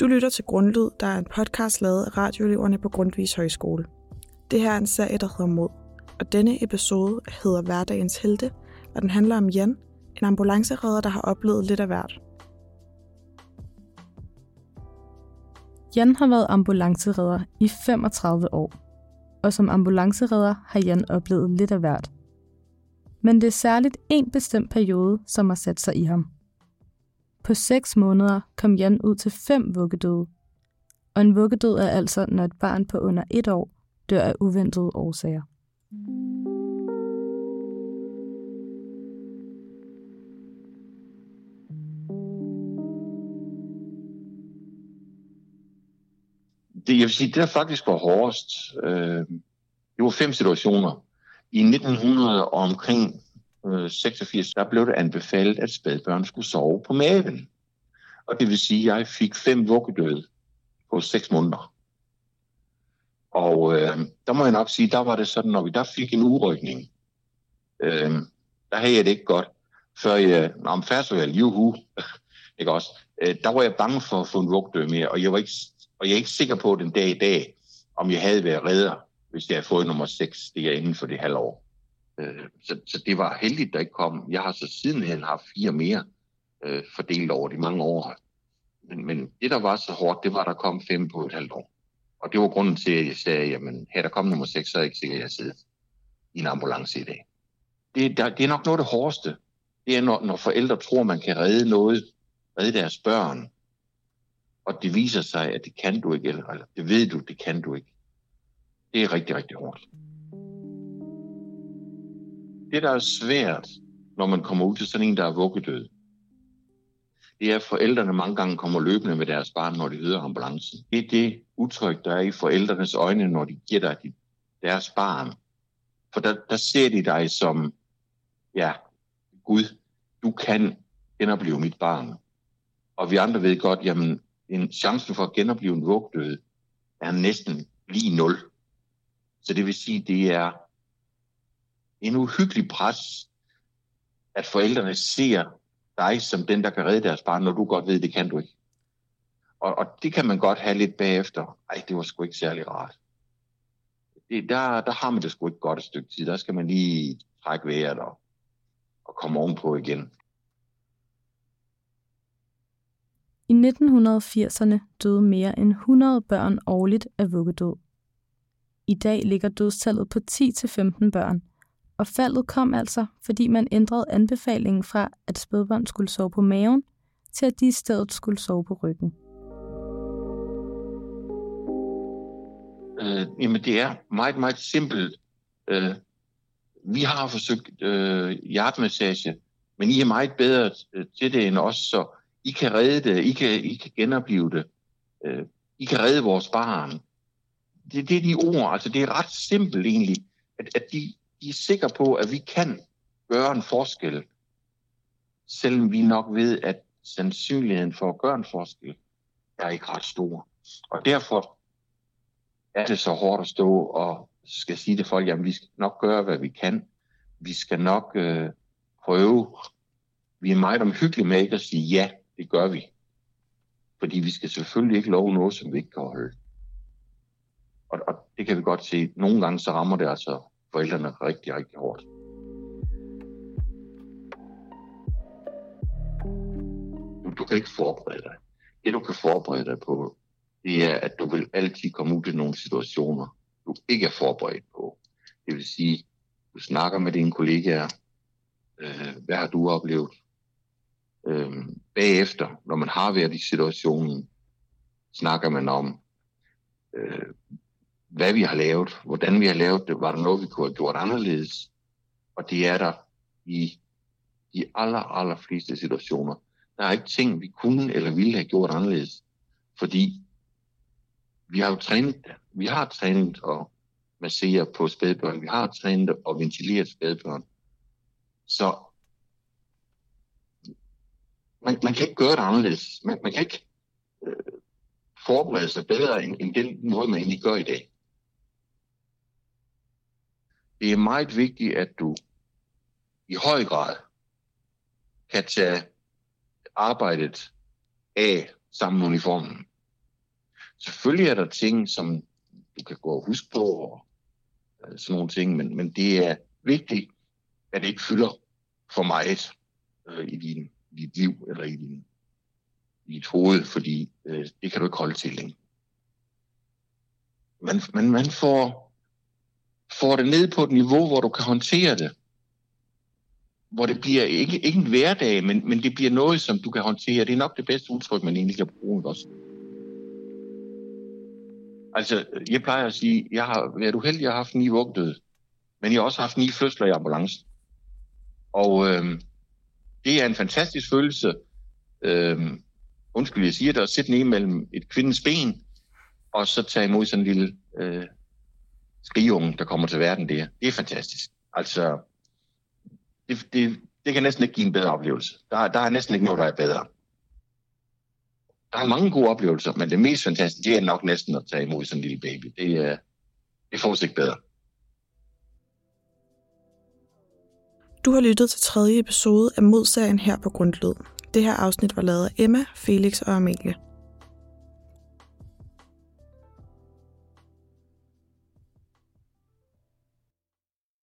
Du lytter til Grundlyd, der er en podcast lavet af radioeleverne på Grundvis Højskole. Det her er en serie, der hedder Mod, og denne episode hedder Hverdagens Helte, og den handler om Jan, en ambulanceredder, der har oplevet lidt af hvert. Jan har været ambulanceredder i 35 år, og som ambulanceredder har Jan oplevet lidt af hvert. Men det er særligt en bestemt periode, som har sat sig i ham. På 6 måneder kom Jan ud til fem vuggedøde. Og en vuggedød er altså, når et barn på under et år dør af uventede årsager. det, jeg vil sige, det der faktisk var hårdest, øh, det var fem situationer. I 1900 og omkring øh, 86, der blev det anbefalet, at spædbørn skulle sove på maven. Og det vil sige, at jeg fik fem vuggedøde på seks måneder. Og øh, der må jeg nok sige, der var det sådan, når vi der fik en urykning, øh, der havde jeg det ikke godt, før jeg, om færdsvæl, juhu, ikke også, øh, der var jeg bange for at få en vugtdød mere, og jeg var ikke og jeg er ikke sikker på den dag i dag, om jeg havde været redder, hvis jeg havde fået nummer 6, det er inden for det halve år. Øh, så, så det var heldigt, der ikke kom. Jeg har så sidenhen haft fire mere øh, fordelt over de mange år. Men, men det, der var så hårdt, det var, at der kom fem på et halvt år. Og det var grunden til, at jeg sagde, jamen, her der kom nummer 6, så er jeg ikke sikker, at jeg sidder i en ambulance i dag. Det, der, det er nok noget af det hårdeste. Det er, når, når forældre tror, man kan redde noget, redde deres børn, og det viser sig, at det kan du ikke, eller det ved du, det kan du ikke. Det er rigtig, rigtig hårdt. Mm. Det, der er svært, når man kommer ud til sådan en, der er vuggedød, det er, at forældrene mange gange kommer løbende med deres barn, når de hører ambulancen. Det er det udtryk, der er i forældrenes øjne, når de giver dig deres barn. For der, der ser de dig som, ja, Gud, du kan genopleve mit barn. Og vi andre ved godt, jamen, en chancen for at genopleve en vugdød er næsten lige nul. Så det vil sige, det er en uhyggelig pres, at forældrene ser dig som den, der kan redde deres barn, når du godt ved, det kan du ikke. Og, og det kan man godt have lidt bagefter. Ej, det var sgu ikke særlig rart. Det, der, der har man det sgu ikke godt et stykke tid. Der skal man lige trække vejret og, og komme ovenpå igen. I 1980'erne døde mere end 100 børn årligt af vuggedød. I dag ligger dødstallet på 10-15 børn, og faldet kom altså, fordi man ændrede anbefalingen fra, at spædbørn skulle sove på maven, til at de i stedet skulle sove på ryggen. Øh, jamen det er meget, meget simpelt. Øh, vi har forsøgt øh, hjertemassage, men I er meget bedre øh, til det end os, så i kan redde det, I kan, I kan genopleve det, øh, I kan redde vores barn. Det, det er de ord, altså det er ret simpelt egentlig, at, at de, de er sikre på, at vi kan gøre en forskel, selvom vi nok ved, at sandsynligheden for at gøre en forskel er ikke ret stor. Og derfor er det så hårdt at stå og skal sige til folk, at vi skal nok gøre, hvad vi kan. Vi skal nok øh, prøve. Vi er meget omhyggelige med ikke at sige ja. Det gør vi. Fordi vi skal selvfølgelig ikke love noget, som vi ikke kan holde. Og, og det kan vi godt se. Nogle gange så rammer det altså forældrene rigtig, rigtig hårdt. Du kan ikke forberede dig. Det du kan forberede dig på, det er, at du vil altid komme ud i nogle situationer, du ikke er forberedt på. Det vil sige, du snakker med dine kollegaer. Øh, hvad har du oplevet? Øh, bagefter, når man har været i situationen, snakker man om, øh, hvad vi har lavet, hvordan vi har lavet det, var der noget, vi kunne have gjort anderledes. Og det er der i de aller, aller fleste situationer. Der er ikke ting, vi kunne eller ville have gjort anderledes, fordi vi har jo trænet Vi har trænet og massere på spædbørn. Vi har trænet og ventileret spædbørn. Så man, man kan ikke gøre det anderledes. Man, man kan ikke øh, forberede sig bedre end, end den måde, man egentlig gør i dag. Det er meget vigtigt, at du i høj grad kan tage arbejdet af sammen med uniformen. Selvfølgelig er der ting, som du kan gå og huske på, og altså sådan nogle ting, men, men det er vigtigt, at det ikke fylder for meget øh, i din, dit liv eller i, din, i dit hoved, fordi øh, det kan du ikke holde til længe. Man, man, man får, får det ned på et niveau, hvor du kan håndtere det. Hvor det bliver ikke, ikke en hverdag, men, men det bliver noget, som du kan håndtere. Det er nok det bedste udtryk, man egentlig kan bruge også. Altså, jeg plejer at sige, jeg har været uheldig, jeg har haft ni vugtede, men jeg har også haft ni fødsler i ambulancen. Og øh, det er en fantastisk følelse, øh, undskyld, jeg siger det, at sætte ned mellem et kvindens ben, og så tage imod sådan en lille øh, skrigeunge, der kommer til verden der. Det er fantastisk. Altså, det, det, det kan næsten ikke give en bedre oplevelse. Der, der er næsten ikke noget, der er bedre. Der er mange gode oplevelser, men det mest fantastiske, det er nok næsten at tage imod sådan en lille baby. Det, er, det får sig ikke bedre. Du har lyttet til tredje episode af Modserien her på Grundlyd. Det her afsnit var lavet af Emma, Felix og Amelie.